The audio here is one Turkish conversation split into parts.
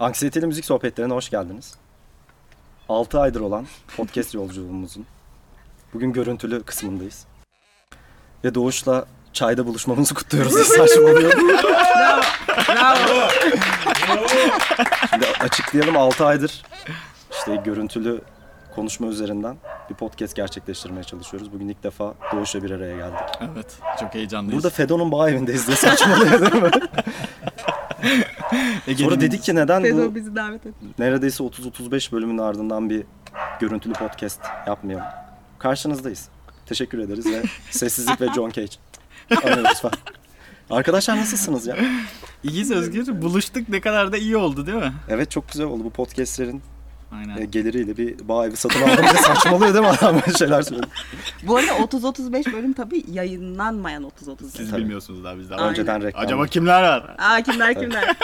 Anksiyeteli Müzik Sohbetlerine hoş geldiniz. 6 aydır olan podcast yolculuğumuzun bugün görüntülü kısmındayız. Ve Doğuş'la çayda buluşmamızı kutluyoruz. Saçmalıyorum. Bravo. Şimdi açıklayalım 6 aydır işte görüntülü konuşma üzerinden bir podcast gerçekleştirmeye çalışıyoruz. Bugün ilk defa Doğuş'la bir araya geldik. Evet, çok heyecanlıyız. Burada Fedo'nun bağ evindeyiz diye saçmalıyor değil mi? Ege'nin- Sonra dedik ki neden Fedo bu bizi davet etti. neredeyse 30-35 bölümün ardından bir görüntülü podcast yapmayalım. Karşınızdayız. Teşekkür ederiz ve Sessizlik ve John Cage. Anıyoruz falan. Arkadaşlar nasılsınız ya? İyiyiz Özgür. Buluştuk ne kadar da iyi oldu değil mi? Evet çok güzel oldu bu podcastlerin Aynen. e, geliriyle bir bağ evi satın aldım diye saçmalıyor değil mi adam böyle şeyler söylüyor. Bu arada 30-35 bölüm tabii yayınlanmayan 30-35. Siz Tabii. bilmiyorsunuz daha biz daha. Aynen. Önceden reklam. Acaba kimler var? Aa kimler kimler.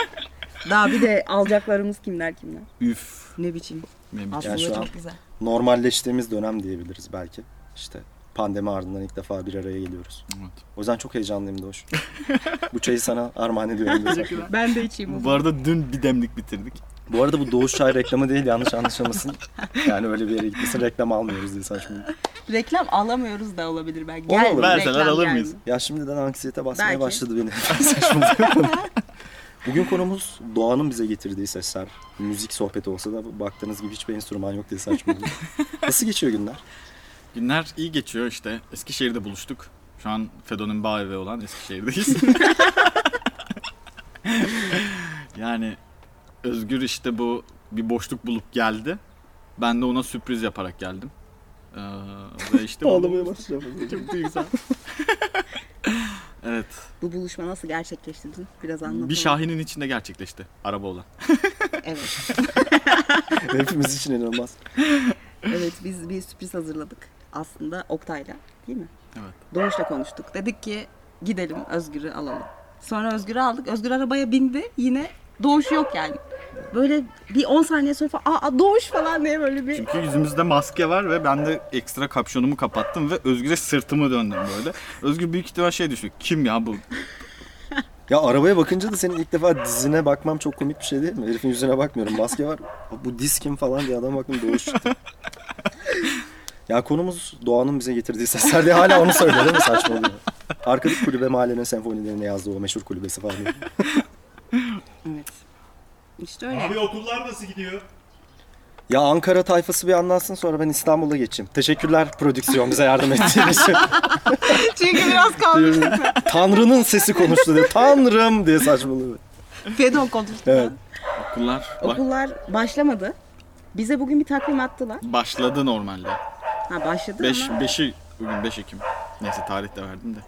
Daha bir de alacaklarımız kimler kimler. Üf. Ne biçim. Ne biçim. Aslında an- çok güzel. Normalleştiğimiz dönem diyebiliriz belki. İşte pandemi ardından ilk defa bir araya geliyoruz. Evet. O yüzden çok heyecanlıyım Doğuş. bu çayı sana armağan ediyorum. Ben de içeyim o Bu arada dün bir demlik bitirdik. Bu arada bu Doğuş Çay reklamı değil yanlış anlaşılmasın. Yani öyle bir yere gitmesin reklam almıyoruz diye saçmalıyor. Reklam alamıyoruz da olabilir belki. Olur, Gelmiyor, verseler reklam alır gelmiyor. mıyız? Ya şimdiden anksiyete basmaya Belki. başladı beni. Saçmalıyor. Bugün konumuz doğanın bize getirdiği sesler. Müzik sohbeti olsa da baktığınız gibi hiçbir enstrüman yok diye saçmalıyor. Nasıl geçiyor günler? Günler iyi geçiyor işte. Eskişehir'de buluştuk. Şu an Fedo'nun bağ evi olan Eskişehir'deyiz. yani Özgür işte bu bir boşluk bulup geldi. Ben de ona sürpriz yaparak geldim. Ee, ve işte Ağlamaya başladım. Çok duygusal. evet. Bu buluşma nasıl gerçekleştirdin? Biraz anlatalım. Bir Şahin'in içinde gerçekleşti. Araba olan. Evet. Hepimiz için inanılmaz. Evet biz bir sürpriz hazırladık. Aslında Oktay'la değil mi? Evet. Doğuş'la konuştuk. Dedik ki gidelim Özgür'ü alalım. Sonra Özgür'ü aldık. Özgür arabaya bindi. Yine Doğuş yok yani. Böyle bir 10 saniye sonra falan aa Doğuş falan diye böyle bir Çünkü yüzümüzde maske var ve ben de ekstra kapşonumu kapattım ve Özgür'e sırtımı döndüm böyle. Özgür büyük ihtimal şey düşünüyor. Kim ya bu? Ya arabaya bakınca da senin ilk defa dizine bakmam çok komik bir şey değil mi? Herifin yüzüne bakmıyorum. Maske var. Bu diz kim falan diye adam baktım doğuş çıktı. ya konumuz doğanın bize getirdiği sesler diye hala onu söylüyor değil mi? Saçmalıyor. Arkadaki kulübe mahallenin senfonilerini yazdığı o meşhur kulübesi falan. Evet. İşte öyle. Abi okullar nasıl gidiyor? Ya Ankara tayfası bir anlatsın sonra ben İstanbul'a geçeyim. Teşekkürler prodüksiyon bize yardım ettiğin için. Çünkü biraz kalmış. Tanrı'nın sesi konuştu diye. Tanrım diye saçmalıyor. Fedon konuştu. Evet. Okullar bak, Okullar başlamadı. Bize bugün bir takvim attılar. başladı normalde. Ha başladı 5 ama 5'i bugün 5 Ekim. Neyse tarih de verdim de.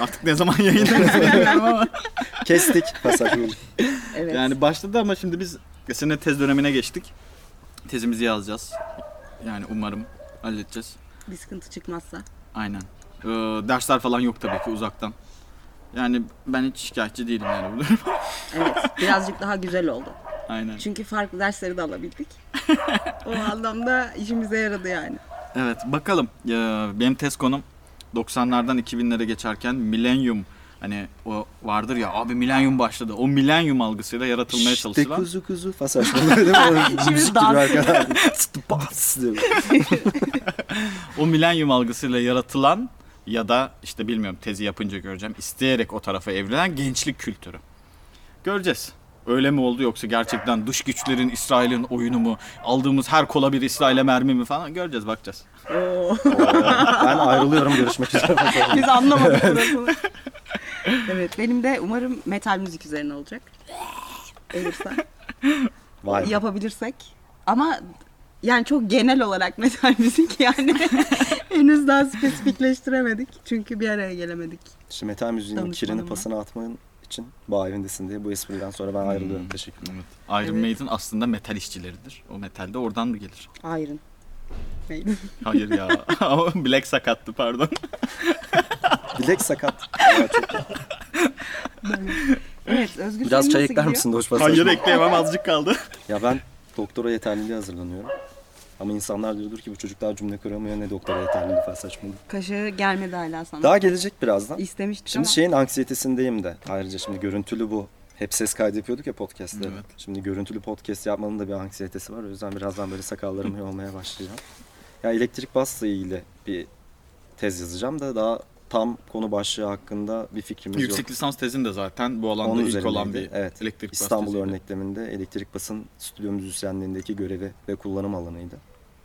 Artık ne zaman yayınlarız bilmiyorum ama. Kestik. Saçmalıyor. evet. Yani başladı ama şimdi biz sene tez dönemine geçtik. Tezimizi yazacağız. Yani umarım halledeceğiz. bir sıkıntı çıkmazsa. Aynen. Ee, dersler falan yok tabii ki uzaktan. Yani ben hiç şikayetçi değilim yani bu duruma. Evet. Birazcık daha güzel oldu. Aynen. Çünkü farklı dersleri de alabildik. o anlamda işimize yaradı yani. Evet bakalım. Ee, benim tez konum 90'lardan 2000'lere geçerken milenyum hani o vardır ya abi milenyum başladı. O milenyum algısıyla yaratılmaya İşte çalışılan kuzu kuzu falan saçmalıyor değil mi? O Şimdi Müzik gibi arkadan. Bas diyor. o milenyum algısıyla yaratılan ya da işte bilmiyorum tezi yapınca göreceğim isteyerek o tarafa evrilen gençlik kültürü. Göreceğiz. Öyle mi oldu yoksa gerçekten dış güçlerin İsrail'in oyunu mu? Aldığımız her kola bir İsrail'e mermi mi falan göreceğiz bakacağız. Oo. Ben ayrılıyorum görüşmek üzere. Biz anlamadık burasını. evet benim de umarım metal müzik üzerine olacak. Olursa. Vay. Yapabilirsek. Ama yani çok genel olarak metal müzik yani henüz daha spesifikleştiremedik. Çünkü bir araya gelemedik. İşte metal müziğin Danışmanım kirini var. pasını atmanın için bağ evindesin diye bu espriden sonra ben ayrılıyorum. Teşekkürler. Iron Evet. Maiden aslında metal işçileridir. O metal de oradan mı gelir? Iron. Neydi? Hayır ya. Ama Black sakattı pardon. Bilek sakat. Evet Özgür Biraz çay ekler gidiyor? misin Doğuş Pasaj? Hayır ekleyemem azıcık kaldı. Ya ben doktora yeterliliğe hazırlanıyorum. Ama insanlar diyordur ki bu çocuk daha cümle kuramıyor ne doktora yeterliliği falan saçmalıyor. Kaşığı gelmedi hala sana. Daha gelecek birazdan. İstemiştik Şimdi ama. şeyin anksiyetesindeyim de. Ayrıca şimdi görüntülü bu hep ses kaydı yapıyorduk ya podcast'te. Evet. Şimdi görüntülü podcast yapmanın da bir anksiyetesi var. O yüzden birazdan böyle sakallarım olmaya başlayacağım. Ya elektrik ilgili bir tez yazacağım da daha tam konu başlığı hakkında bir fikrimiz yok. Yüksek lisans tezin de zaten bu alanda Onun ilk olan bir evet. elektrik bas İstanbul teziydi. örnekleminde elektrik basın stüdyo müzisyenliğindeki görevi ve kullanım alanıydı.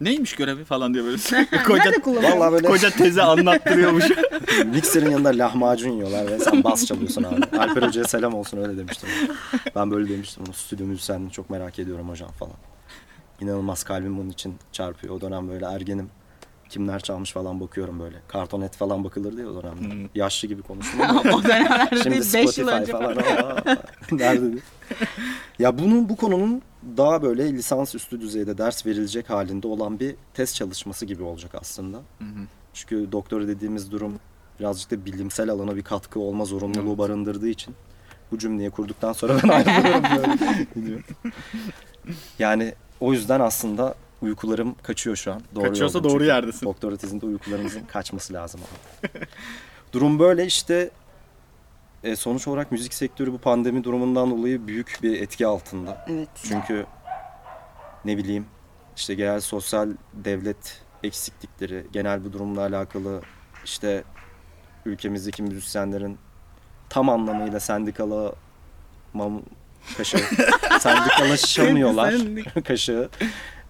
Neymiş görevi falan diye böyle koca? Vallahi böyle koca tezi anlattırıyormuş. mikserin yanında lahmacun yiyorlar ve sen bas çalıyorsun abi. Alper Hoca'ya selam olsun öyle demiştim. Ben böyle demiştim onu stüdyo müzisyenliğini çok merak ediyorum hocam falan. İnanılmaz kalbim bunun için çarpıyor. O dönem böyle ergenim. Kimler çalmış falan bakıyorum böyle. Kartonet falan bakılırdı ya o dönemde. Hmm. Yaşlı gibi ama o dönemlerde Şimdi değil 5 yıl önce falan. Nerede? ya bunun bu konunun daha böyle lisans üstü düzeyde ders verilecek halinde olan bir test çalışması gibi olacak aslında. Hı hı. Çünkü doktora dediğimiz durum birazcık da bilimsel alana bir katkı olma zorunluluğu Evet. barındırdığı için bu cümleyi kurduktan sonra ben ayrılıyorum böyle. Yani o yüzden aslında uykularım kaçıyor şu an. Doğru Kaçıyorsa doğru yerdesin. Doktora tezinde uykularımızın kaçması lazım abi. Durum böyle işte e, sonuç olarak müzik sektörü bu pandemi durumundan dolayı büyük bir etki altında. Evet. Çünkü ne bileyim işte genel sosyal devlet eksiklikleri, genel bu durumla alakalı işte ülkemizdeki müzisyenlerin tam anlamıyla sendikala mam kaşığı sendikalaşamıyorlar kaşığı.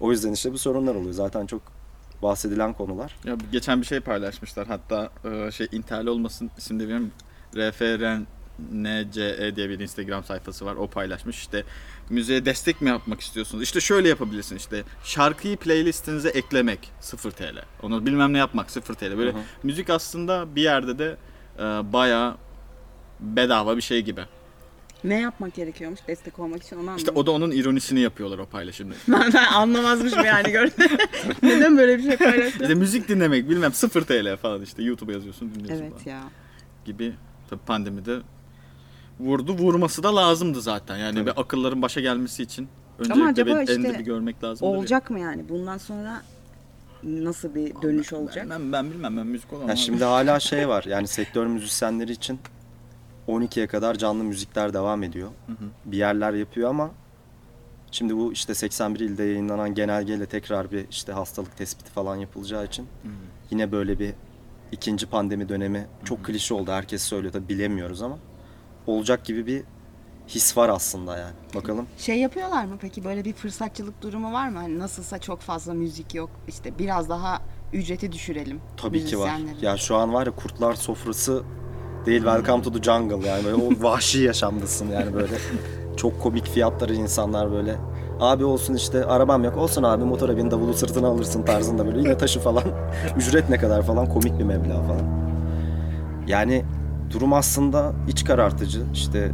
O yüzden işte bu sorunlar oluyor. Zaten çok bahsedilen konular. Ya geçen bir şey paylaşmışlar hatta e, şey interli olmasın isimde bilmiyorum. RFRNCE E diye bir Instagram sayfası var. O paylaşmış işte müziğe destek mi yapmak istiyorsunuz? İşte şöyle yapabilirsin işte şarkıyı playlistinize eklemek 0 TL. Onu bilmem ne yapmak 0 TL. Böyle Hı hı. müzik aslında bir yerde de e, bayağı bedava bir şey gibi. Ne yapmak gerekiyormuş destek olmak için onu anlamadım. İşte o da onun ironisini yapıyorlar o paylaşımda. ben, ben anlamazmışım yani gördüm. Neden böyle bir şey paylaştın? İşte müzik dinlemek bilmem 0 TL falan işte YouTube'a yazıyorsun dinliyorsun evet falan. ya. gibi tabii pandemide vurdu vurması da lazımdı zaten. Yani Tabii. bir akılların başa gelmesi için öncelikle acaba bir işte bir görmek lazım. Olacak mı yani? Bundan sonra nasıl bir dönüş olacak? Ben, ben bilmem ben müzik olamam. Ya şimdi hala şey var yani sektör müzisyenleri için 12'ye kadar canlı müzikler devam ediyor. Hı hı. Bir yerler yapıyor ama şimdi bu işte 81 ilde yayınlanan genelgeyle tekrar bir işte hastalık tespiti falan yapılacağı için Hı hı. yine böyle bir ikinci pandemi dönemi çok klişe oldu. Herkes söylüyor tabii bilemiyoruz ama olacak gibi bir his var aslında yani. Bakalım. Şey yapıyorlar mı peki böyle bir fırsatçılık durumu var mı? Hani nasılsa çok fazla müzik yok. İşte biraz daha ücreti düşürelim. Tabii ki var. Ya şu an var ya kurtlar sofrası değil Welcome to the Jungle yani böyle o vahşi yaşamdasın yani böyle. Çok komik fiyatları insanlar böyle. Abi olsun işte arabam yok. Olsun abi motora bin davulu sırtına alırsın tarzında böyle. Yine taşı falan. Ücret ne kadar falan komik bir meblağ falan. Yani durum aslında iç karartıcı. İşte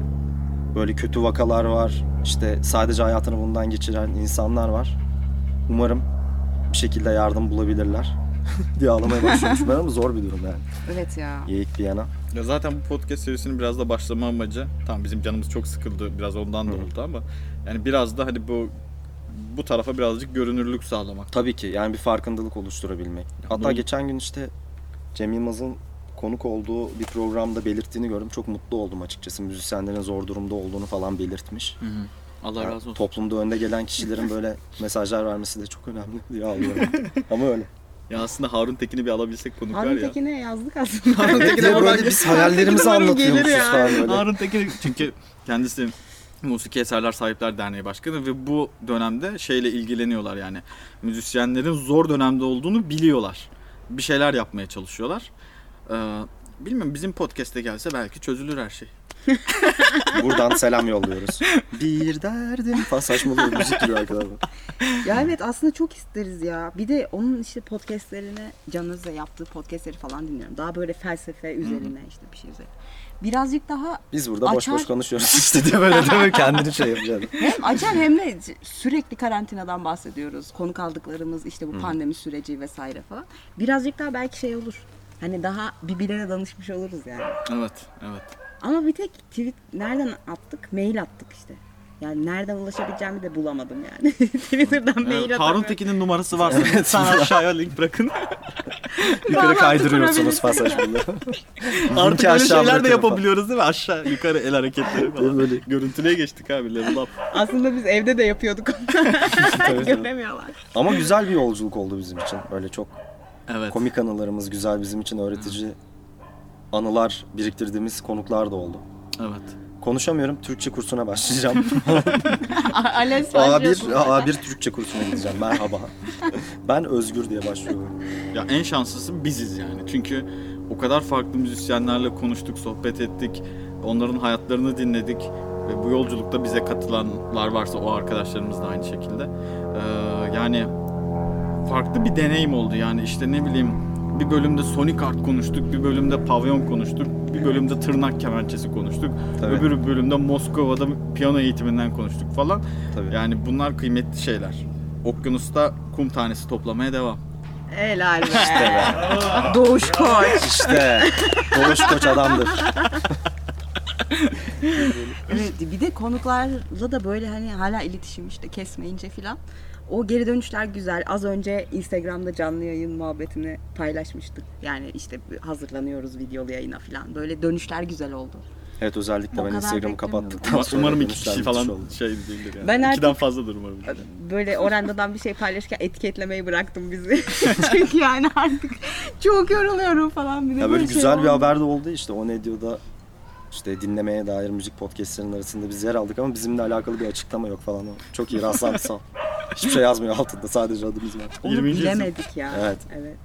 böyle kötü vakalar var. İşte sadece hayatını bundan geçiren insanlar var. Umarım bir şekilde yardım bulabilirler diye ağlamaya başlamışım ben ama zor bir durum yani. Evet ya. Geyik bir yana. Ya zaten bu podcast serisinin biraz da başlama amacı tamam bizim canımız çok sıkıldı biraz ondan da Hı. oldu ama yani biraz da hani bu bu tarafa birazcık görünürlük sağlamak. Tabii ki yani bir farkındalık oluşturabilmek. Hatta bunu- geçen gün işte Cem Yılmaz'ın konuk olduğu bir programda belirttiğini gördüm. Çok mutlu oldum açıkçası. Müzisyenlerin zor durumda olduğunu falan belirtmiş. Allah Yani razı olsun. toplumda önde gelen kişilerin böyle mesajlar vermesi de çok önemli diye alıyorum. Ama öyle. Ya aslında Harun Tekin'i bir alabilsek konuk var Harun ya. Tekin'e yazdık aslında. Harun Tekin'e böyle biz hayallerimizi Umarım gelir anlatıyormuşuz ya. falan böyle. Harun Tekin çünkü kendisi Musiki Eserler Sahipler Derneği Başkanı ve bu dönemde şeyle ilgileniyorlar yani. Müzisyenlerin zor dönemde olduğunu biliyorlar. Bir şeyler yapmaya çalışıyorlar. Ee, bilmiyorum bizim podcast'e gelse belki çözülür her şey. Buradan selam yolluyoruz. Bir derdim falan saçmalıyor müzik gibi arkadaşlar. ya evet aslında çok isteriz ya. Bir de onun işte podcastlerini Can Öz'le yaptığı podcastleri falan dinliyorum. Daha böyle felsefe üzerine işte bir şey üzerine. Birazcık daha Biz burada boş Açar- boş konuşuyoruz işte diye böyle değil mi? Kendini şey yapacağız. hem açar hem de sürekli karantinadan bahsediyoruz. Konuk aldıklarımız işte bu pandemi süreci vesaire falan. Birazcık daha belki şey olur. Hani daha birbirlerine danışmış oluruz yani. Evet, evet. Ama bir tek tweet nereden attık? Mail attık işte. Yani nereden ulaşabileceğimi de bulamadım yani. Twitter'dan mail Evet, atamıyorum. Harun Tekin'in numarası varsa lütfen aşağıya link bırakın. Yukarı kaydırıyorsunuz pasaj bunu. Artık aşağı şeyler de yapabiliyoruz değil mi? Aşağı yukarı el hareketleri falan. Böyle. Görüntülüye geçtik abi level up. Aslında biz evde de yapıyorduk. Göremiyorlar. Ama güzel bir yolculuk oldu bizim için. Böyle çok Evet. komik anılarımız, güzel bizim için öğretici anılar biriktirdiğimiz konuklar da oldu. Evet. Konuşamıyorum. Türkçe kursuna başlayacağım. Ales A1, başlıyorsun. A1 Türkçe kursuna gideceğim. Merhaba. Ben Özgür diye başlıyorum. Ya en şanslısı biziz yani. Çünkü o kadar farklı müzisyenlerle konuştuk, sohbet ettik. Onların hayatlarını dinledik. Ve bu yolculukta bize katılanlar varsa o arkadaşlarımız da aynı şekilde. Ee, yani farklı bir deneyim oldu yani işte ne bileyim bir bölümde Sonic Art konuştuk, bir bölümde pavyon konuştuk, bir bölümde tırnak kemençesi konuştuk, Tabii. öbür bölümde Moskova'da piyano eğitiminden konuştuk falan. Tabii. Yani bunlar kıymetli şeyler. Okyanusta kum tanesi toplamaya devam. Helal be. Doğuş koç. İşte Doğuş Koç adamdır. Evet bir de konuklarla da böyle hani hala iletişim işte kesmeyince filan. O geri dönüşler güzel. Az önce Instagram'da canlı yayın muhabbetini paylaşmıştık. Yani işte hazırlanıyoruz videolu yayına filan. Böyle dönüşler güzel oldu. Evet özellikle O ben Instagram'ı kapattıktan sonra Umarım iki kişi falan oldu. şey değildir yani. Ben İkiden fazladır umarım. Böyle Oranda'dan bir şey paylaşırken etiketlemeyi bıraktım bizi. Çünkü yani artık çok yoruluyorum falan. Bir de Ya böyle şey güzel bir oldu. haber de oldu işte o ne diyorda işte dinlemeye dair müzik podcastlerinin arasında biz yer aldık ama bizimle alakalı bir açıklama yok falan. Çok iyi rastlantısal. Hiçbir şey yazmıyor altında sadece adımız var. Onu 20. yüzyıl. bilemedik ya. Evet. Evet.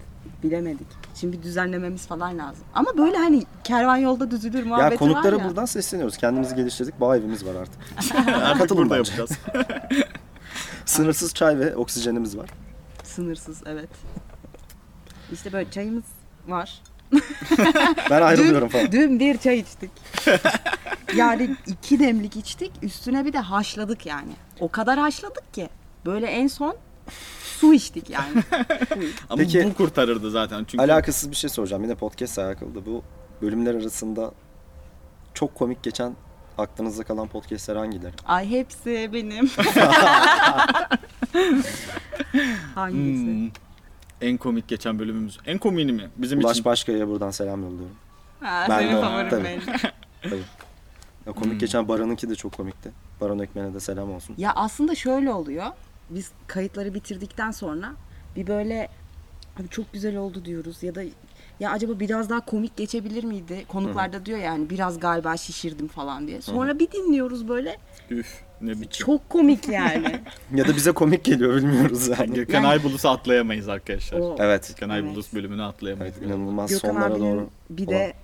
Bilemedik. Şimdi bir düzenlememiz falan lazım. Ama böyle hani kervan yolda düzülür muhabbeti Ya konuklara var ya. buradan sesleniyoruz. Kendimizi geliştirdik. Bağ evimiz var artık. Artık Katılın burada bence. yapacağız. Sınırsız çay ve oksijenimiz var. Sınırsız evet. İşte böyle çayımız var. Ben ayrılıyorum falan. Dün bir çay içtik. yani iki demlik içtik. Üstüne bir de haşladık yani. O kadar haşladık ki. Böyle en son su içtik yani. Ama Peki- bu kurtarırdı zaten. Çünkü Alakasız bir şey soracağım. Yine podcast alakalı da bu bölümler arasında çok komik geçen aklınızda kalan podcastler hangileri? Ay hepsi benim. Hangisi? Hmm. En komik geçen bölümümüz. En komiğini mi? Bizim Ulaş için. Başkaya'ya buradan selam yolluyorum. Ha, Ben senin de- favorin tabii. benim. Ya komik Hmm. geçen Baran'ınki de çok komikti. Baran Ökmen'e de selam olsun. Ya aslında şöyle oluyor. Biz kayıtları bitirdikten sonra bir böyle abi çok güzel oldu diyoruz ya da ya acaba biraz daha komik geçebilir miydi? Konuklarda diyor yani biraz galiba şişirdim falan diye. Sonra bir dinliyoruz böyle Üf ne biçim. çok komik yani. Ya da bize komik geliyor bilmiyoruz yani. Gökhan Yani- Aybulus'u atlayamayız arkadaşlar. O- Evet. Gökhan Aybolus bölümünü atlayamayız. Evet inanılmaz Gökhan sonlara doğru. bir de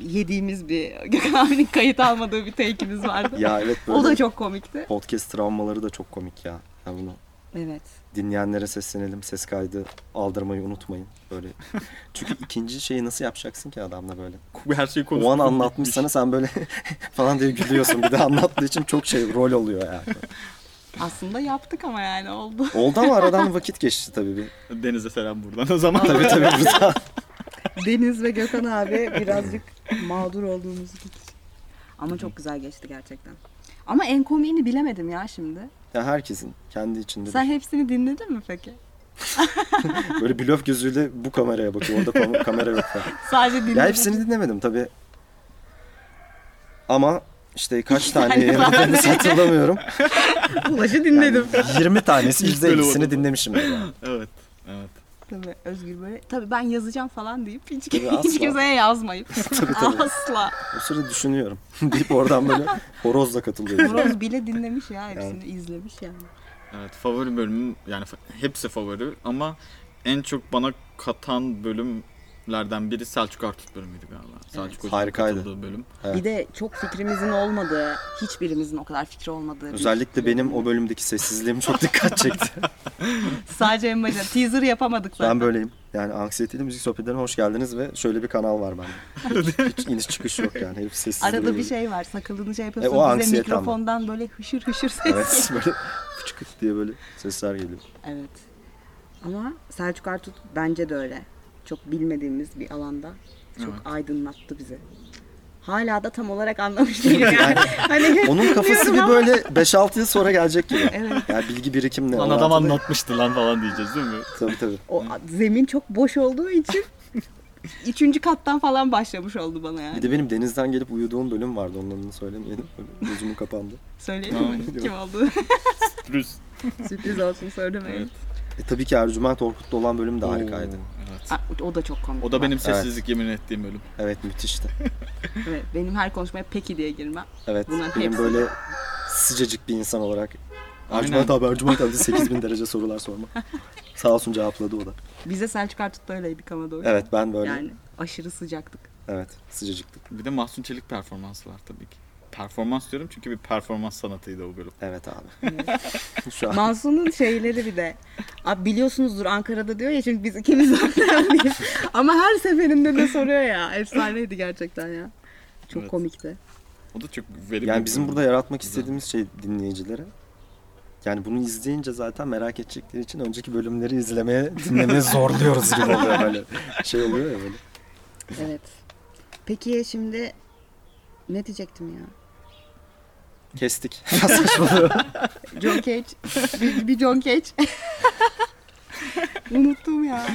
yediğimiz bir Gökhan abinin kayıt almadığı bir take'imiz vardı. Ya evet böyle o da çok komikti. podcast travmaları da çok komik ya. ya bunu Evet. Dinleyenlere seslenelim. Ses kaydı aldırmayı unutmayın. Böyle. Çünkü ikinci şeyi nasıl yapacaksın ki adamla böyle? Her şeyi O konuştuk. an anlatmış sana sen böyle falan diye gülüyorsun. Bir de anlattığı için çok şey rol oluyor yani. Aslında yaptık ama yani oldu. Oldu ama aradan vakit geçti tabii bir. Deniz'e selam buradan o zaman. Tabii tabii burada. Deniz ve Gökhan abi birazcık mağdur olduğumuz kişi. Ama çok güzel geçti gerçekten. Ama en komiğini bilemedim ya şimdi. Ya herkesin kendi içinde Sen hepsini dinledin mi peki? böyle blöf gözüyle bu kameraya bakıyor. Orada kam- kamera yok falan. Sadece dinledim. Ya hepsini dinlemedim tabii. Ama işte kaç tane yayınladığını hatırlamıyorum. Ulaşı dinledim. 20 tanesi İlk bölüm %50'sini oldu. dinlemişimdir yani. evet. Evet. Tabii Özgür böyle. Tabii ben yazacağım falan deyip hiç, Tabii asla. hiç kimseye yazmayıp. Tabii tabii. Asla. O sırada düşünüyorum. deyip oradan böyle horozla katılıyorum. Moroz bile dinlemiş ya hepsini izlemiş yani. Evet favori bölümüm yani hepsi favori ama en çok bana katan bölümlerden biri Selçuk Artut bölümüydü galiba. Selçuk Hoca'nın Harikaydı. katıldığı bölüm. Evet. Bir de çok fikrimizin olmadığı, hiçbirimizin o kadar fikri olmadığı. bir- Özellikle benim o bölümdeki sessizliğim çok dikkat çekti. Sadece en başında teaser yapamadık zaten. ben böyleyim. Yani anksiyeteli müzik sohbetlerine hoş geldiniz ve şöyle bir kanal var bende. Hiç, hiç iniş çıkış yok yani. Hep sessiz. Arada bir şey var. Sakalını şey yapıyorsun. E, o bize anksiyete ama. mikrofondan böyle hışır hışır ses. Evet böyle fıçıkıt diye böyle sesler geliyor. Evet. Ama Selçuk Artut bence de öyle. Çok bilmediğimiz bir alanda çok Evet. aydınlattı bizi. hala da tam olarak anlamış değilim yani. hani Onun kafası bir böyle 5-6 yıl sonra gelecek gibi. Evet. Yani bilgi birikimle. Lan adam anlatmıştı lan falan diyeceğiz değil mi? Tabii tabii. O zemin çok boş olduğu için üçüncü kattan falan başlamış oldu bana Bir yani. de benim denizden gelip uyuduğum bölüm vardı. Onun adını söylemeyelim. Gözümün kapandı. Söyleyelim mi kim oldu? Sürpriz. Sürpriz olsun söylemeyin. Evet. E tabii ki Ercüment Orkut'ta olan bölüm de harikaydı. Ha, O da çok komik. O da benim Bak, sessizlik yemin ettiğim bölüm. Evet müthişti. Evet, benim her konuşmaya peki diye girmem. Evet Bunların benim hepsi- böyle sıcacık bir insan olarak. Ercüment abi Ercüment abi 8000 derece sorular sorma. Sağ olsun cevapladı o da. Bize Selçuk Artut'ta öyleydik ama doğru. Evet ben böyle. Yani aşırı sıcaktık. Evet sıcacıktık. Bir de Mahsun Çelik performansı var tabii ki. Performans diyorum çünkü bir performans sanatıydı o bölüm. Evet abi. Şu an Mansun'un şeyleri bir de. Abi biliyorsunuzdur Ankara'da diyor ya çünkü biz ikimiz Ankara'lıyız. Ama her seferinde de soruyor ya. Efsaneydi gerçekten ya. Çok Evet. komikti. O da çok verimli. yani bir bizim bölüm. burada yaratmak istediğimiz şey dinleyicilere. Yani bunu izleyince zaten merak edecekleri için önceki bölümleri izlemeye, dinlemeye zorluyoruz gibi oluyor böyle. Şey oluyor ya böyle. Evet. Peki şimdi ne diyecektim ya? Kestik. Saçmalıyor. John Cage. bir, bir John Cage. Unuttum ya.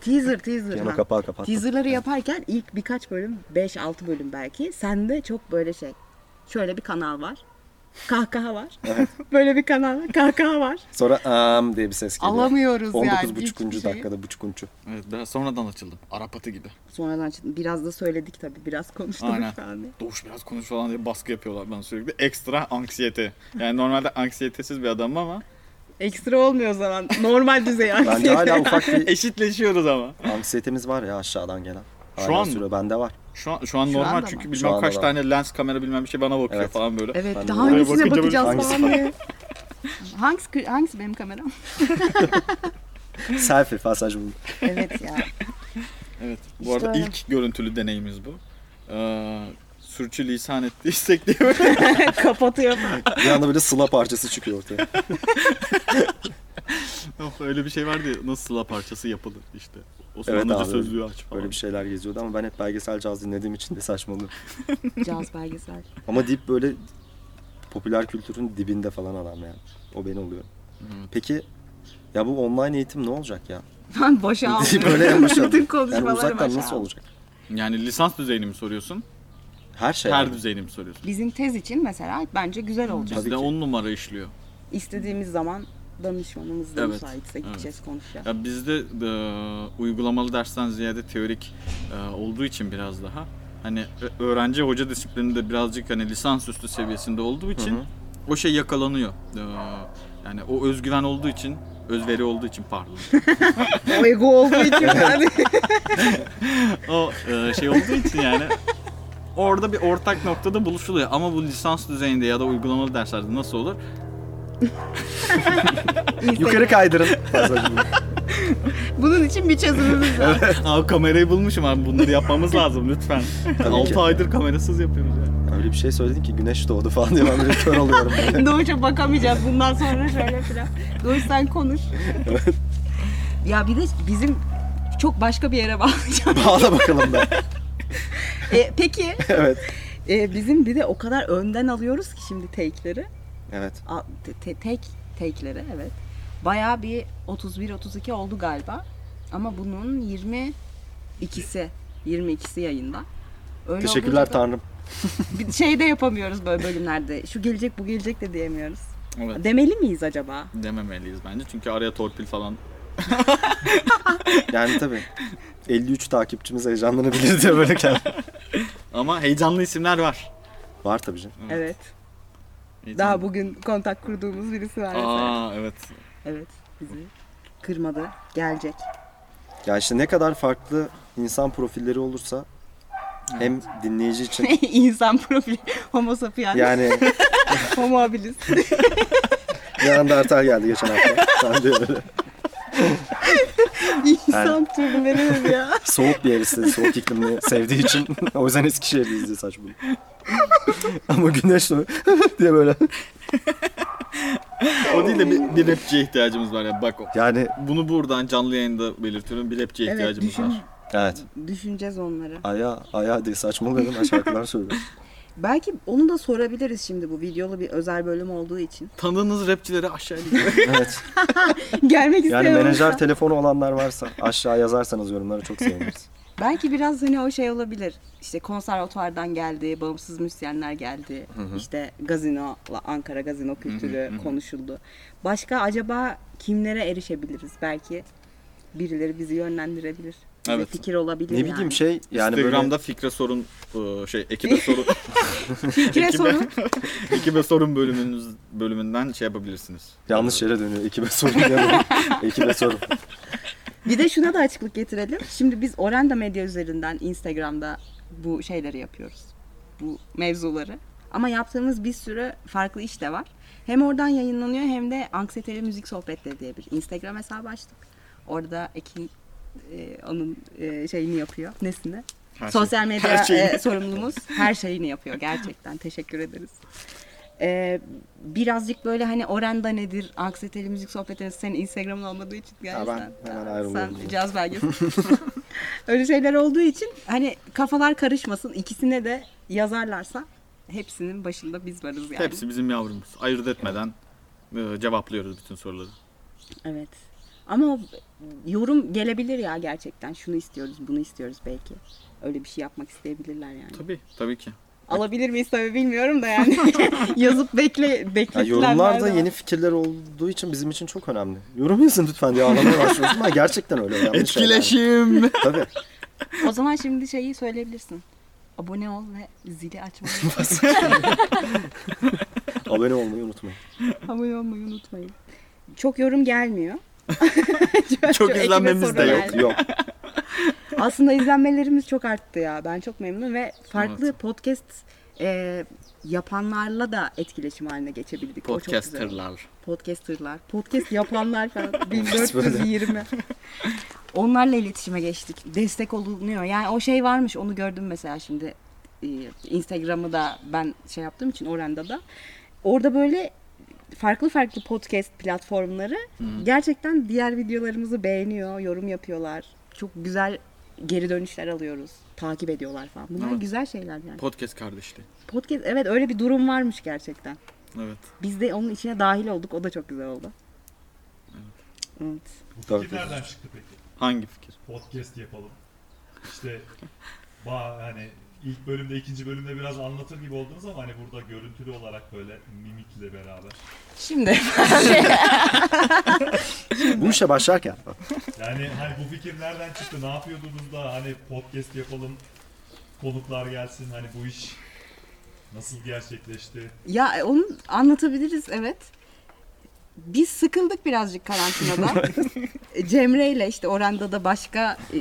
Teaser teaser. Piyano ha. kapağı kapattım. Teaserları yaparken ilk birkaç bölüm, 5-6 bölüm belki. Sende çok böyle şey. Şöyle bir kanal var. Kahkaha var. böyle bir kanal. Kahkaha var. Sonra am diye bir ses geliyor. Alamıyoruz yani. 19 hiçbir buçukuncu şeyi. dakikada buçukuncu. Evet biraz sonradan açıldım. Arap atı gibi. Sonradan çıktı. Biraz da söyledik tabii. Biraz konuştuk Aynen. falan diye. Doğuş biraz konuş falan diye baskı yapıyorlar bana sürekli. Ekstra anksiyete. Yani normalde anksiyetesiz bir adamım ama Ekstra olmuyor o zaman. Normal düzey Bence anksiyete. hala ufak bir eşitleşiyoruz ama. anksiyetemiz var ya aşağıdan gelen. Hala Şu an sürüyor. Bende var. Şu an şu an Şu normal çünkü bilmem kaç da. tane lens kamera bilmem bir şey bana bakıyor Evet. falan böyle. Evet. Ben daha hangisine bakacağız hangisi falan diye. Hangisi, hangisi benim kameram? Selfie pasaj bu. evet ya. Evet. Bu İşte arada öyle. ilk görüntülü deneyimiz bu. Ee, sürçülisan ettiysek diye böyle. Kapatıyor. Bir anda böyle sıla parçası çıkıyor ortaya. Of, öyle bir şey vardı ya nasıl sıla parçası yapılır işte. Evet Osmanlıca abi, sözlüğü aç falan. Böyle bir şeyler geziyordu ama ben hep belgesel caz dinlediğim için de saçmalıyor. Caz belgesel. Ama Deep böyle popüler kültürün dibinde falan adam yani. O beni oluyor. Evet. Peki ya bu online eğitim ne olacak ya? Ben boşa aldım. Böyle başa Bütün Yani konuşmaları uzaktan nasıl aldım. olacak? Yani lisans düzeyini mi soruyorsun? Her şey. Her yani. düzeyini mi soruyorsun? Bizim tez için mesela bence güzel olacak. Tabii Bizde ki. 10 numara işliyor. İstediğimiz zaman danışmanımızla Evet, müsaitse gideceğiz konuşacağız. Ya bizde e, uygulamalı dersten ziyade teorik e, olduğu için biraz daha hani öğrenci hoca disiplininde birazcık hani lisansüstü seviyesinde olduğu için Hı hı. o şey yakalanıyor. E, yani o özgüven olduğu için, özveri olduğu için pardon. O ego olduğu için yani. o e, şey olduğu için yani orada bir ortak noktada buluşuluyor. Ama bu lisans düzeyinde ya da uygulamalı derslerde nasıl olur? Yukarı kaydırın. Bunun için bir çözümümüz var. Aa kamerayı bulmuşum abi bunları yapmamız lazım lütfen. Tabii 6 ki. aydır kamerasız yapıyoruz ya. Öyle bir şey söyledin ki güneş doğdu falan diye ben böyle kör oluyorum. Böyle. Doğuş'a bakamayacağız bundan sonra şöyle filan. Doğuş sen konuş. ya bir de bizim çok başka bir yere bağlayacağım. Bağla bakalım ben. E, peki evet. e, bizim bir de o kadar önden alıyoruz ki şimdi take'leri. Evet. A- te- te- take take'leri evet. Bayağı bir 31-32 oldu galiba. Ama bunun 22'si 22'si yayında. Öyle Teşekkürler da Tanrım. Bir şey de yapamıyoruz böyle bölümlerde. Şu gelecek bu gelecek de diyemiyoruz. Evet. Demeli miyiz acaba? Dememeliyiz bence çünkü araya torpil falan. Yani tabii. 53 takipçimiz heyecanlanabilir diye böyle kendi. Ama heyecanlı isimler var. Var tabii canım. Evet. Daha bugün kontak kurduğumuz birisi var mesela. Aa evet. Evet. Bizi kırmadı. Gelecek. Ya işte ne kadar farklı insan profilleri olursa hem dinleyici için İnsan profili. Homo sapiens. yani Homo habilis. Neandertal geldi geçen hafta. Sen de öyle. İnsan türleri ya. Soğuk bir yer istedi. Soğuk iklimini sevdiği için. o yüzden Eskişehir'de izliyor saçma. Ama güneş diye böyle. O değil de bir, bir rapçiye ihtiyacımız var ya bak o. Yani Bunu buradan canlı yayında belirtiyorum. Bir rapçiye Evet ihtiyacımız düşün. var. Evet. Düşüneceğiz onları. Aya, aya diye saçmaladım ben şarkılar söylüyorum. Belki onu da sorabiliriz şimdi bu videolu bir özel bölüm olduğu için. Tanıdığınız rapçileri aşağıya evet. Gelmek Yani isteyen menajer telefonu olanlar varsa aşağı yazarsanız yorumlara çok seviniriz. Belki biraz hani o şey olabilir. İşte konservatuvardan geldi, bağımsız müzisyenler geldi. İşte gazino, Ankara gazino kültürü konuşuldu. Başka acaba kimlere erişebiliriz? Belki birileri bizi yönlendirebiz. Bize Evet. fikir olabilir Ne yani. bileyim şey yani Instagram'da fikre sorun e, şey ekibe sorun Fikre ekibe- sorun. ekibe sorun bölümünüz bölümünden şey yapabilirsiniz. böyle yanlış yere dönüyor. Ekibe sorun. Ekibe sorun. Bir de şuna da açıklık getirelim. Şimdi biz Orenda Medya üzerinden Instagram'da bu şeyleri yapıyoruz. Bu mevzuları. Ama yaptığımız bir sürü farklı iş de var. Hem oradan yayınlanıyor hem de Anksiyeteli Müzik Sohbetleri diye bir Instagram hesabı açtık. Orada Ekin e, onun e, şeyini yapıyor. Nesini? Her Sosyal medya her e, sorumlumuz her şeyini yapıyor gerçekten. Teşekkür ederiz. E, birazcık böyle hani Orenda nedir, anksiyeteli müzik sohbetleri senin Instagram'ın olmadığı için gerçekten. ben hemen Sen ayrılıyorum. caz belgesi. Öyle şeyler olduğu için hani kafalar karışmasın. ikisine de yazarlarsa hepsinin başında biz varız yani. Hepsi bizim yavrumuz. Ayırt etmeden e, cevaplıyoruz bütün soruları. Evet. Ama yorum gelebilir ya gerçekten. Şunu istiyoruz, bunu istiyoruz belki. Öyle bir şey yapmak isteyebilirler yani. Tabii, tabii ki. Alabilir miyiz tabii bilmiyorum da yani. Yazıp bekle Ya bekletilenler yorumlarda yeni fikirler olduğu için bizim için çok önemli. Yorum yazın lütfen diye ağlamaya başlıyorsun ama gerçekten öyle. şeyler. Etkileşim. Tabii. O zaman şimdi şeyi söyleyebilirsin. Abone ol ve zili açmayı Abone olmayı unutmayın. Abone olmayı unutmayın. Çok yorum gelmiyor. Çok ekibe izlenmemiz de yok. geldi. Yok. Aslında izlenmelerimiz çok arttı ya. Ben çok memnunum ve farklı podcast e, yapanlarla da etkileşim haline geçebildik. Podcasterlar. Podcasterlar. Podcast yapanlar falan. 1420. Onlarla iletişime geçtik. Destek olunuyor. Yani o şey varmış. Onu gördüm mesela şimdi. Ee, Instagram'ı da ben şey yaptığım için Oranda da. Orada böyle farklı farklı podcast platformları gerçekten diğer videolarımızı beğeniyor, yorum yapıyorlar. Çok güzel geri dönüşler alıyoruz. Takip ediyorlar falan. Bunlar Evet. güzel şeyler yani. Podcast kardeşliği. Podcast evet öyle bir durum varmış gerçekten. Evet. Biz de onun içine dahil olduk. O da çok güzel oldu. Evet. Tabii, fikir tabii. nereden çıktı peki? Hangi fikir? Podcast yapalım. İşte ba hani ilk bölümde ikinci bölümde biraz anlatır gibi oldunuz ama hani burada görüntülü olarak böyle mimikle beraber. Şimdi Bu işe başlarken Yani hani bu fikir nereden çıktı? Ne yapıyordunuz da hani podcast yapalım, konuklar gelsin hani bu iş nasıl gerçekleşti? ya e, onu anlatabiliriz evet. Biz sıkıldık birazcık karantinada. Cemre ile işte Oranda da başka e,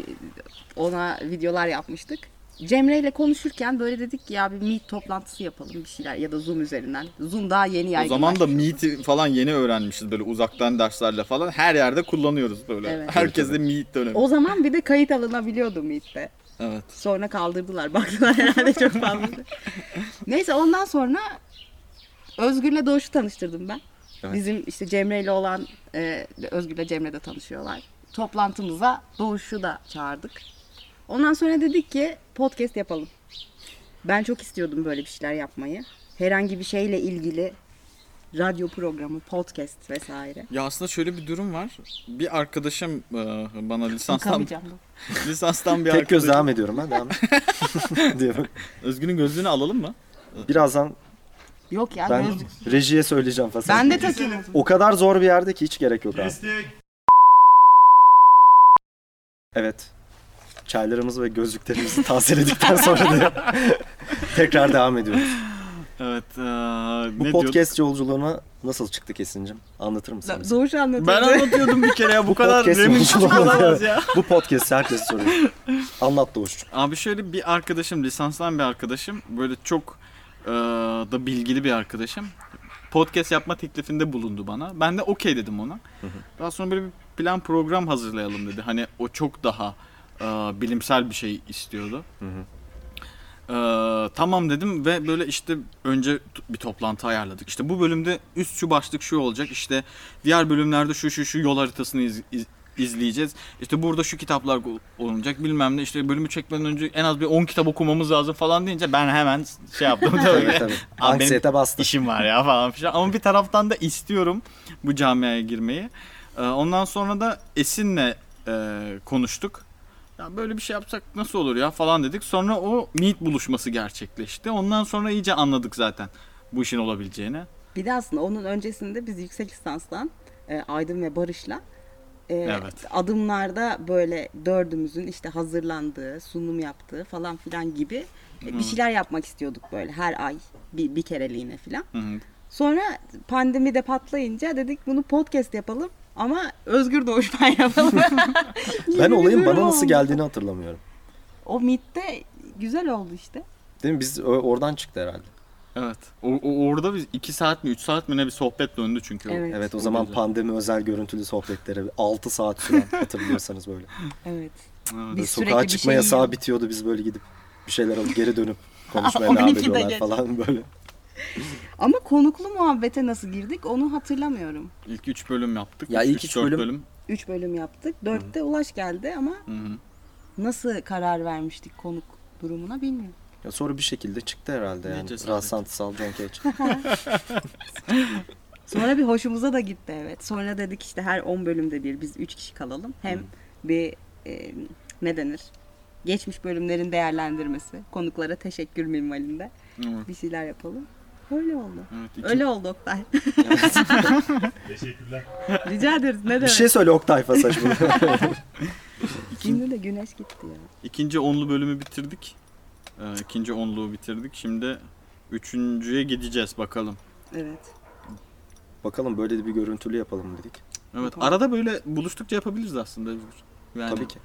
ona videolar yapmıştık. Cemre ile konuşurken böyle dedik ki ya bir meet toplantısı yapalım bir şeyler ya da Zoom üzerinden. Zoom daha yeni O yaygınlaşmış. zaman da Meet'i falan yeni öğrenmişiz böyle uzaktan derslerle falan. Her yerde kullanıyoruz böyle. Evet. Herkes de Meet dönemi. O zaman bir de kayıt alınabiliyordu Meet'te. Evet. Sonra kaldırdılar. Baktılar herhalde çok fazla. Neyse ondan sonra Özgür'le Doğuş'u tanıştırdım ben. Evet. Bizim işte Cemre ile olan e, Özgür'le Cemre de tanışıyorlar. Toplantımıza Doğuş'u da çağırdık. Ondan sonra dedik ki podcast yapalım. Ben çok istiyordum böyle bir şeyler yapmayı. Herhangi bir şeyle ilgili radyo programı, podcast vesaire. Ya aslında şöyle bir durum var. Bir arkadaşım e, bana lisanstan lisanstan bir tek göz arkadaşım. devam ediyorum ben devam bak. Özgün'ün gözlüğünü alalım mı? Birazdan Yok ya ben gözlük. rejiye söyleyeceğim falan. Ben de takayım. O kadar zor bir yerde ki hiç gerek yok abi. Kestik. Evet. Çaylarımızı ve gözlüklerimizi tazeledikten sonra da tekrar devam ediyoruz. Evet. e, Bu ne podcast yolculuğuna nasıl çıktık Esin'cim? Anlatır mısın? bize? Doğuş anlatıyordu. Ben anlatıyordum bir kere ya bu kadar remin yolculuğu küçük olamaz ya. Bu podcast herkes soruyor. Anlat Doğuş'cum. Abi şöyle bir arkadaşım, lisanstan bir arkadaşım, böyle çok e, da bilgili bir arkadaşım. Podcast yapma teklifinde bulundu bana. Ben de okey dedim ona. Daha sonra böyle bir plan program hazırlayalım dedi. Hani o çok daha bilimsel bir şey istiyordu. E, tamam dedim ve böyle işte önce bir toplantı ayarladık. İşte bu bölümde üst şu başlık şu olacak. İşte diğer bölümlerde şu şu şu yol haritasını iz- iz- izleyeceğiz. İşte burada şu kitaplar olunacak bilmem ne işte bölümü çekmeden önce en az bir 10 kitap okumamız lazım falan deyince ben hemen şey yaptım tabii. Tabii Anksiyete bastı. işim var ya falan filan. Ama bir taraftan da istiyorum bu camiaya girmeyi. Ee, Ondan sonra da Esin'le e, konuştuk. Ya böyle bir şey yapsak nasıl olur ya falan dedik. Sonra o meet buluşması gerçekleşti. Ondan sonra iyice anladık zaten bu işin olabileceğini. Bir de aslında onun öncesinde biz yüksek lisanstan e, Aydın ve Barış'la e, Evet. adımlarda böyle dördümüzün işte hazırlandığı, sunum yaptığı falan filan gibi e, bir şeyler yapmak istiyorduk böyle her ay bir, bir kereliğine filan. Hı hı. Sonra pandemi de patlayınca dedik bunu podcast yapalım ama özgür yapalım. Gibi Ben olayın bana nasıl geldiğini hatırlamıyorum. O MIT'te güzel oldu işte. Değil mi? Biz o- oradan çıktı herhalde. Evet. O, o- orada biz 2 saat mi 3 saat mi ne bir sohbet döndü çünkü. o. Evet. Evet o Çok zaman güzel. pandemi özel görüntülü sohbetlere 6 saat süren hatırlıyorsanız böyle. Evet. Evet. Biz Böyle sürekli sokağa çıkma şey yasağı yiyoruz. bitiyordu biz böyle gidip bir şeyler alıp geri dönüp konuşmaya 12'de devam ediyorlar falan böyle. Ama konuklu muhabbete nasıl girdik onu hatırlamıyorum. İlk 3 bölüm yaptık. Ya ilk Üç, üç dört bölüm- 3 bölüm yaptık. 4'te Ulaş geldi ama Hı hı. nasıl karar vermiştik konuk durumuna bilmiyorum. Ya sonra bir şekilde çıktı herhalde yani. Rastlantısal John Cage. Sonra bir hoşumuza da gitti evet. Sonra dedik işte her 10 bölümde bir biz 3 kişi kalalım. Hem bir e, ne denir? Geçmiş bölümlerin değerlendirmesi, konuklara teşekkür minvalinde Evet. bir şeyler yapalım. Öyle oldu. Evet, iki- Öyle oldu Oktay. Teşekkürler. Rica ederiz. Ne bir demek? şey söyle Oktay Fasaş bunu. Şimdi de güneş gitti ya. İkinci onlu bölümü bitirdik. Ee, ikinci onluğu bitirdik. Şimdi üçüncüye gideceğiz bakalım. Evet. Bakalım böyle de bir görüntülü yapalım dedik. Evet Tamam. arada böyle buluştukça yapabiliriz aslında. Yani Tabii ki.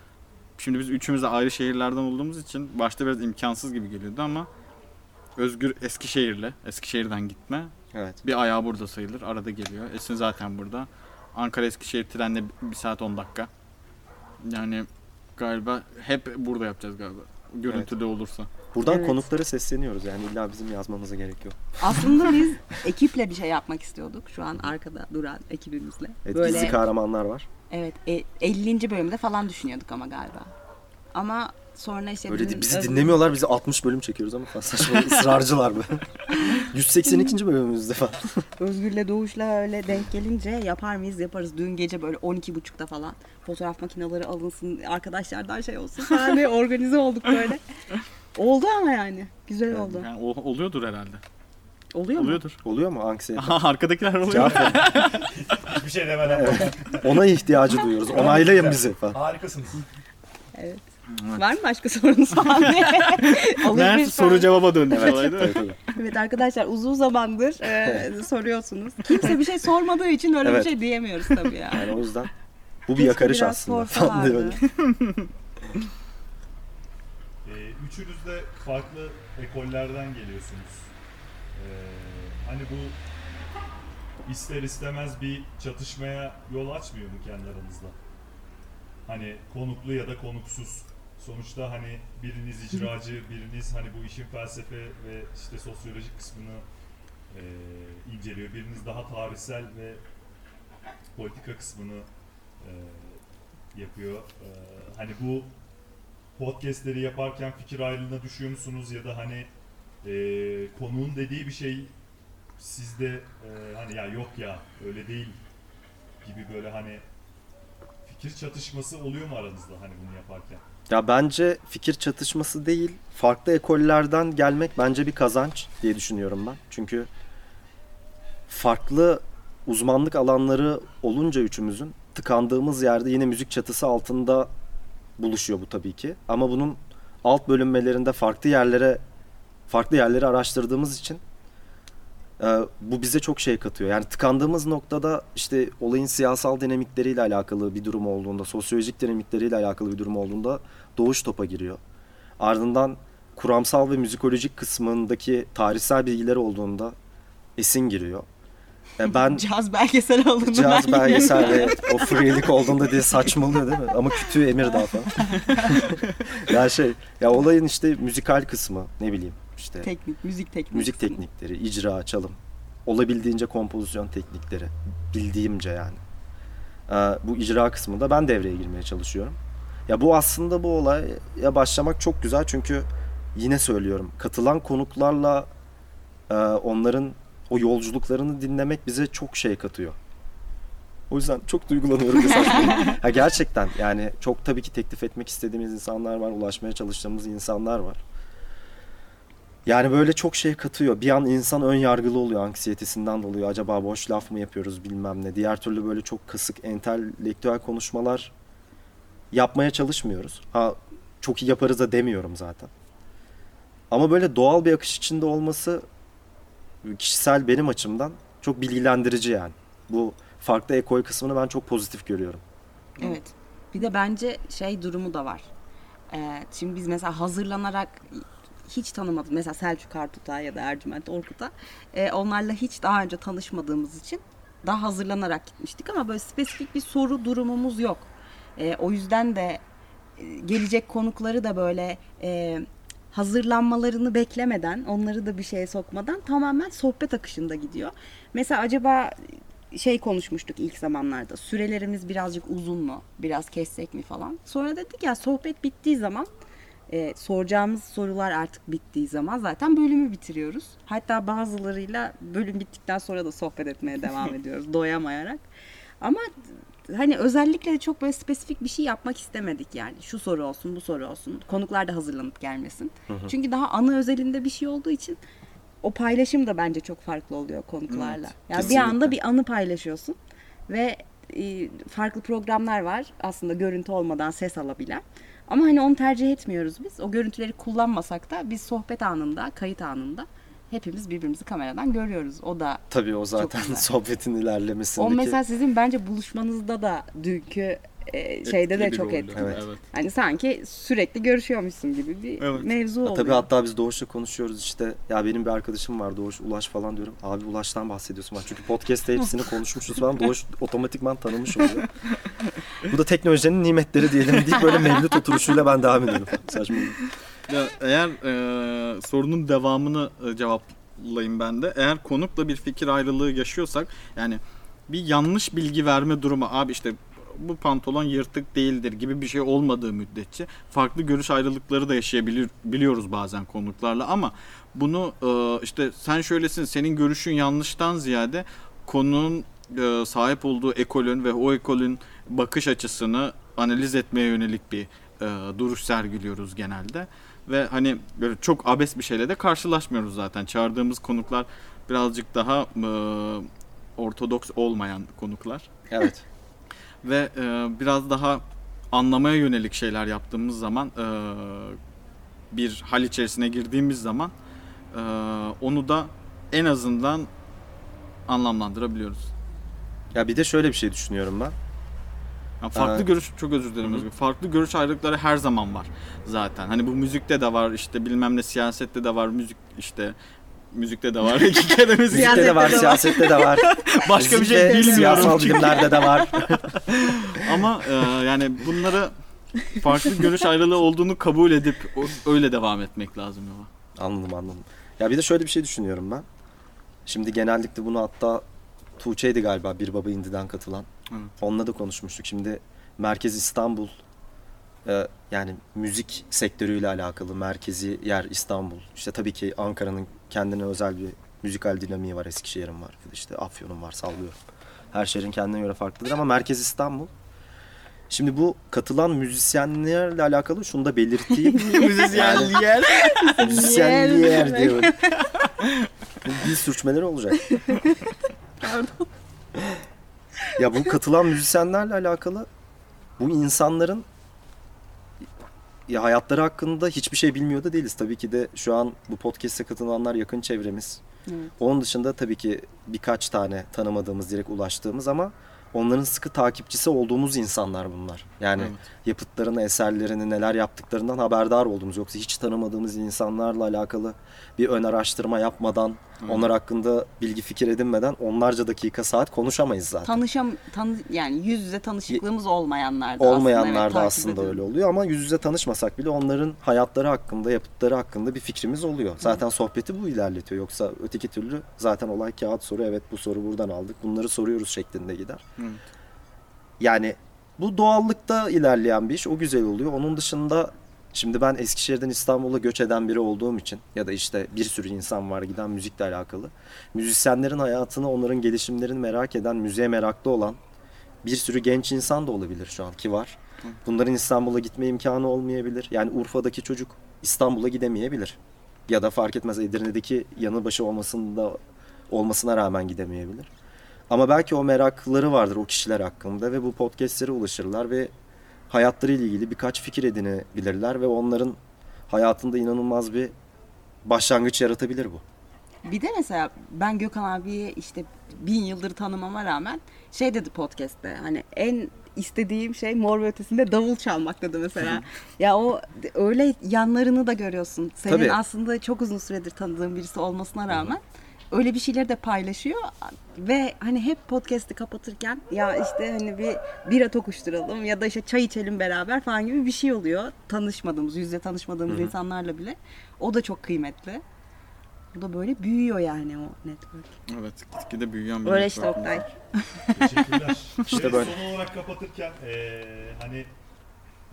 Şimdi biz üçümüz de ayrı şehirlerden olduğumuz için başta biraz imkansız gibi geliyordu ama Özgür Eskişehirli. Eskişehir'den gitme. Evet. Bir ayağı burada sayılır. Arada geliyor. Esin zaten burada. Ankara Eskişehir trenle 1 saat 10 dakika. Yani galiba hep burada yapacağız galiba. Görüntüde olursa. Buradan Evet. konuklara sesleniyoruz yani illa bizim yazmamıza gerek yok. Aslında biz ekiple bir şey yapmak istiyorduk. Şu an arkada duran ekibimizle. Evet, Böyle gizli kahramanlar var. evet e- 50. bölümde falan düşünüyorduk ama galiba. Ama sonra işte Öyle bizim de bizi Özgür- dinlemiyorlar. Bizi 60 bölüm çekiyoruz ama falan saçma ısrarcılar böyle. 182. bölümümüzde falan. Özgür'le Doğuş'la öyle denk gelince yapar mıyız yaparız. Dün gece böyle 12.30'da falan fotoğraf makineleri alınsın arkadaşlardan şey olsun falan diye organize olduk böyle. Oldu ama yani. Güzel oldu. Yani o- oluyordur herhalde. Oluyor mu? Oluyordur. Oluyor mu anksiyete? Aha, arkadakiler oluyor. Cevap. Hiçbir şey demeden. Ona ihtiyacı duyuyoruz. Onaylayın bizi falan. Harikasınız. Evet. Var mı başka sorunuz falan diye. Meğerse soru cevaba döndü Evet, olay değil mi? tabii, tabii. Evet arkadaşlar uzun zamandır e, soruyorsunuz. Kimse bir şey sormadığı için öyle Evet. bir şey diyemiyoruz tabii ya. Yani o yüzden bu bir Keşke yakarış biraz aslında. Falan diye böyle. sorsalardı. Ee, üçünüz de farklı ekollerden geliyorsunuz. Ee, hani bu ister istemez bir çatışmaya yol açmıyor mu kendi aranızda? Hani konuklu ya da konuksuz. Sonuçta hani biriniz icracı, biriniz hani bu işin felsefe ve işte sosyolojik kısmını e, inceliyor. Biriniz daha tarihsel ve politika kısmını e, yapıyor. E, hani bu podcastleri yaparken fikir ayrılığına düşüyor musunuz ya da hani e, konuğun dediği bir şey sizde e, hani ya yok ya öyle değil gibi böyle hani fikir çatışması oluyor mu aranızda hani bunu yaparken? Ya bence fikir çatışması değil, farklı ekollerden gelmek bence bir kazanç diye düşünüyorum ben. Çünkü farklı uzmanlık alanları olunca üçümüzün tıkandığımız yerde yine müzik çatısı altında buluşuyor bu tabii ki. Ama bunun alt bölünmelerinde farklı yerlere farklı yerleri araştırdığımız için bu bize çok şey katıyor. Yani tıkandığımız noktada işte olayın siyasal dinamikleriyle alakalı bir durum olduğunda, sosyolojik dinamikleriyle alakalı bir durum olduğunda doğuş topa giriyor. Ardından kuramsal ve müzikolojik kısmındaki tarihsel bilgiler olduğunda esin giriyor. E, ben Caz belgesel olduğunu caz belgesel ve o freelik olduğunda diye saçmalıyor değil mi? Ama kütüğü emir daha falan. ya şey, ya olayın işte müzikal kısmı ne bileyim işte Teknik, müzik tekniği. müzik teknikleri, icra, çalım, olabildiğince kompozisyon teknikleri bildiğimce yani. Ee, bu icra kısmında ben devreye girmeye çalışıyorum. Ya bu aslında bu olaya başlamak çok güzel çünkü yine söylüyorum katılan konuklarla e, onların o yolculuklarını dinlemek bize çok şey katıyor. O yüzden çok duygulanıyorum ha gerçekten yani çok tabii ki teklif etmek istediğimiz insanlar var, ulaşmaya çalıştığımız insanlar var. Yani böyle çok şey katıyor. Bir an insan ön yargılı oluyor anksiyetesinden dolayı. Acaba boş laf mı yapıyoruz bilmem ne. Diğer türlü böyle çok kasık entelektüel konuşmalar yapmaya çalışmıyoruz. Ha çok iyi yaparız da demiyorum zaten. Ama böyle doğal bir akış içinde olması kişisel benim açımdan çok bilgilendirici yani. Bu farklı ekol kısmını ben çok pozitif görüyorum. Evet. Bir de bence şey durumu da var. Ee, şimdi biz mesela hazırlanarak hiç tanımadık. Mesela Selçuk Artut'a ya da Ercüment Orkut'a. e, onlarla hiç daha önce tanışmadığımız için daha hazırlanarak gitmiştik ama böyle spesifik bir soru durumumuz yok. E, o yüzden de e, gelecek konukları da böyle e, hazırlanmalarını beklemeden, onları da bir şeye sokmadan tamamen sohbet akışında gidiyor. Mesela acaba şey konuşmuştuk ilk zamanlarda. Sürelerimiz birazcık uzun mu? Biraz kessek mi falan. Sonra dedik ya sohbet bittiği zaman e, soracağımız sorular artık bittiği zaman zaten bölümü bitiriyoruz. Hatta bazılarıyla bölüm bittikten sonra da sohbet etmeye devam ediyoruz doyamayarak. Ama hani özellikle de çok böyle spesifik bir şey yapmak istemedik yani. Şu soru olsun, bu soru olsun. Konuklar da hazırlanıp gelmesin. Çünkü daha anı özelinde bir şey olduğu için o paylaşım da bence çok farklı oluyor konuklarla. Evet, yani bir anda bir anı paylaşıyorsun ve e, farklı programlar var aslında görüntü olmadan ses alabilen. Ama hani onu tercih etmiyoruz biz. O görüntüleri kullanmasak da biz sohbet anında, kayıt anında hepimiz birbirimizi kameradan görüyoruz. O da Tabii o zaten sohbetin ilerlemesindeki. o mesela sizin bence buluşmanızda da dünkü e, şeyde de Etkili çok etkili. Evet. evet. Hani sanki sürekli görüşüyormuşsun gibi bir Evet. mevzu oluyor. Tabii hatta biz Doğuş'la konuşuyoruz işte. Ya benim bir arkadaşım var Doğuş Ulaş falan diyorum. Abi Ulaş'tan bahsediyorsun bak. Çünkü podcast'te hepsini konuşmuşuz falan. Doğuş otomatikman tanımış oluyor. Bu da teknolojinin nimetleri diyelim deyip böyle mevlüt oturuşuyla ben devam ediyorum. Saçma. Ya eğer e, sorunun devamını e, cevaplayayım ben de. Eğer konukla bir fikir ayrılığı yaşıyorsak yani bir yanlış bilgi verme durumu abi işte bu pantolon yırtık değildir gibi bir şey olmadığı müddetçe farklı görüş ayrılıkları da yaşayabiliyoruz bazen konuklarla ama bunu e, işte sen şöylesin senin görüşün yanlıştan ziyade konunun e, sahip olduğu ekolün ve o ekolün bakış açısını analiz etmeye yönelik bir e, duruş sergiliyoruz genelde ve hani böyle çok abes bir şeyle de karşılaşmıyoruz zaten. Çağırdığımız konuklar birazcık daha ortodoks olmayan konuklar Evet. Ve e, biraz daha anlamaya yönelik şeyler yaptığımız zaman e, bir hal içerisine girdiğimiz zaman e, onu da en azından anlamlandırabiliyoruz. Ya bir de şöyle bir şey düşünüyorum ben. Yani farklı Evet. görüş çok özür dilerim Özgür. Farklı görüş ayrılıkları her zaman var zaten. Hani bu müzikte de var, işte bilmem ne siyasette de var, müzik işte müzikte de var. İki kere müzik. Müzikte de var, Siyasette de var. siyasette de var. Başka bir şey bilmiyorum Siyasal çünkü. bilimlerde de var. Ama e, yani bunları farklı görüş ayrılığı olduğunu kabul edip o- öyle devam etmek lazım yola. Anladım anladım. Ya bir de şöyle bir şey düşünüyorum ben. Şimdi genellikle bunu hatta Tuğçe'ydi galiba Bir Baba İndi'den katılan. Evet. Onunla da konuşmuştuk. Şimdi Merkez İstanbul e, yani müzik sektörüyle alakalı merkezi yer İstanbul. İşte tabii ki Ankara'nın kendine özel bir müzikal dinamiği var. Eskişehir'in var. İşte Afyon'un var sallıyorum. Her şehrin kendine göre farklıdır ama Merkez İstanbul. Şimdi bu katılan müzisyenlerle alakalı şunu da belirteyim. Müzisyenliğe. Müzisyenler diyor. Dil sürçmeleri olacak. ya bu katılan müzisyenlerle alakalı bu insanların ya hayatları hakkında hiçbir şey bilmiyor da değiliz. Tabii ki de şu an bu podcast'e katılanlar yakın çevremiz. Evet. Onun dışında tabii ki birkaç tane tanımadığımız, direkt ulaştığımız ama onların sıkı takipçisi olduğumuz insanlar bunlar. Yani Evet. yapıtlarını, eserlerini, neler yaptıklarından haberdar olduğumuz. Yoksa hiç tanımadığımız insanlarla alakalı bir ön araştırma yapmadan, Evet. onlar hakkında bilgi fikir edinmeden onlarca dakika saat konuşamayız zaten. Tanışam tanı yani yüz yüze tanışıklığımız olmayanlar da Olmayanlar aslında, evet, da aslında öyle oluyor ama yüz yüze tanışmasak bile onların hayatları hakkında, yapıtları hakkında bir fikrimiz oluyor. Zaten sohbeti bu ilerletiyor. Yoksa öteki türlü zaten olay kağıt soru evet bu soru buradan aldık. Bunları soruyoruz şeklinde gider. Evet. yani bu doğallıkta ilerleyen bir iş. O güzel oluyor. Onun dışında şimdi ben Eskişehir'den İstanbul'a göç eden biri olduğum için ya da işte bir sürü insan var giden müzikle alakalı. Müzisyenlerin hayatını, onların gelişimlerini merak eden, müziğe meraklı olan bir sürü genç insan da olabilir şu an ki var. Bunların İstanbul'a gitme imkanı olmayabilir. Yani Urfa'daki çocuk İstanbul'a gidemeyebilir. Ya da fark etmez Edirne'deki yanı başı olmasında olmasına rağmen gidemeyebilir. Ama belki o merakları vardır o kişiler hakkında ve bu podcastlere ulaşırlar ve hayatlarıyla ilgili birkaç fikir edinebilirler ve onların hayatında inanılmaz bir başlangıç yaratabilir bu. Bir de mesela ben Gökhan abiyi işte bin yıldır tanımama rağmen şey dedi podcast'te hani en istediğim şey mor ve ötesinde davul çalmak dedi mesela. ya o öyle yanlarını da görüyorsun. Senin Tabii. aslında çok uzun süredir tanıdığın birisi olmasına rağmen öyle bir şeyleri de paylaşıyor ve hani hep podcast'i kapatırken ya işte hani bir bira tokuşturalım ya da işte çay içelim beraber falan gibi bir şey oluyor. Tanışmadığımız, yüzde tanışmadığımız insanlarla bile. O da çok kıymetli. Bu da böyle büyüyor yani o network. Evet gitgide büyüyen bir Öyle işte. Oktay. Teşekkürler. İşte böyle. Son olarak kapatırken eee, hani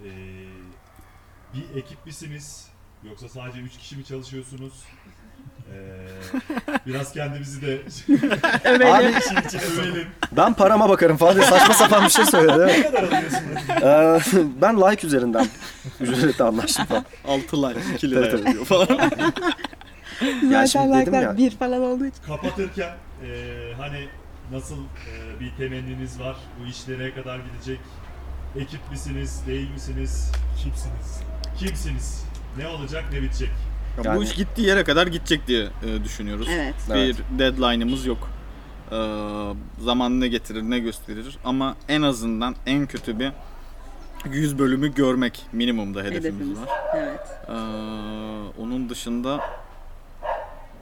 eee, bir ekip misiniz? Yoksa sadece 3 kişi mi çalışıyorsunuz? Eee, biraz kendimizi de Abi övelim. ben parama bakarım falan diye saçma sapan bir şey söyledi. değil mi? Ne kadar alıyorsunuz? Ee, ben like üzerinden ücreti anlaştım falan. 6 like 2 Tabii, lira tabii. yapıyor falan. Ya şimdi dedim like'lar ya. bir falan olduğu için. Kapatırken eee, hani nasıl eee, bir temenniniz var? Bu iş nereye kadar gidecek? Ekip misiniz? Değil misiniz? Kimsiniz? Kimsiniz? Ne olacak? Ne bitecek? Ya Yani- Bu iş gittiği yere kadar gidecek diye e, düşünüyoruz. Evet. Evet. Bir deadline'ımız yok. Ee, zaman ne getirir ne gösterir ama en azından en kötü bir 100 bölümü görmek minimumda hedefimiz, Hedefimiz. var. Evet. Ee, onun dışında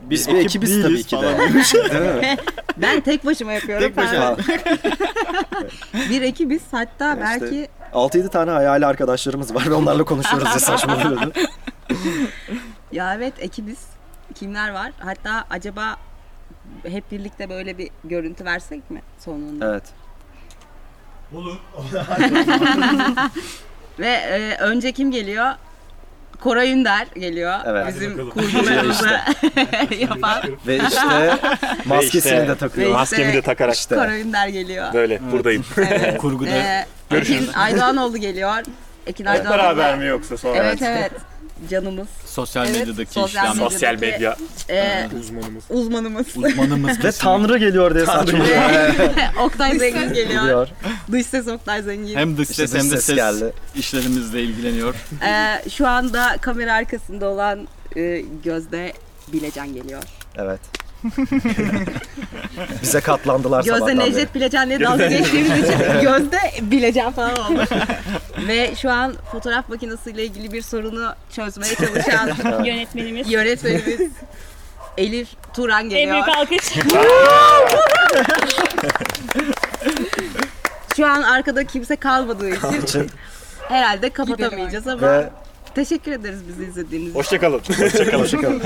Biz bir ekibiz tabii ki de. Değil mi? Ben tek başıma yapıyorum. Tek başına. bir ekibiz hatta işte- belki 6-7 tane hayali arkadaşlarımız var ve onlarla konuşuyoruz ya saçmalıyordu. Ya evet ekibiz. Kimler var? Hatta acaba hep birlikte böyle bir görüntü versek mi sonunda? Evet. Olur. Ve e, önce kim geliyor? Koray Ünder geliyor. Evet. Bizim bakalım. kurgularımızı yapan. Ve işte maskesini işte- de takıyor. Ve- Maskemi de takarak İşte. Koray Ünder geliyor. böyle buradayım. Evet. Kurguda Ee, Ekin Aydoğanoğlu geliyor. Ekin Aydoğanoğlu. Beraber mi yoksa sonra? Evet evet. Canımız. sosyal Evet, medyadaki sosyal işlem medya. Sosyal medya Ee, uzmanımız. uzmanımız. uzmanımız Ve kesinlikle. Tanrı geliyor diye saçmalıyor. Oktay Zengin geliyor. Geliyor. Dış ses Oktay Zengin. hem dış İşte ses hem de ses ses geldi. işlerimizle ilgileniyor. Ee, şu anda kamera arkasında olan e, Gözde Bilecan geliyor. Evet. Bize katlandılar Gözde sabahtan beri. Necdet Bilecan diye dalga geçtiğimiz için Gözde Bilecan falan oldu. Ve şu an fotoğraf makinesiyle ilgili bir sorunu çözmeye çalışan Yönetmenimiz. yönetmenimiz Elif Turan En geliyor. büyük alkış. Şu an arkada kimse kalmadığı için için herhalde kapatamayacağız ama ve teşekkür ederiz bizi izlediğiniz için. Hoşçakalın. hoşçakalın.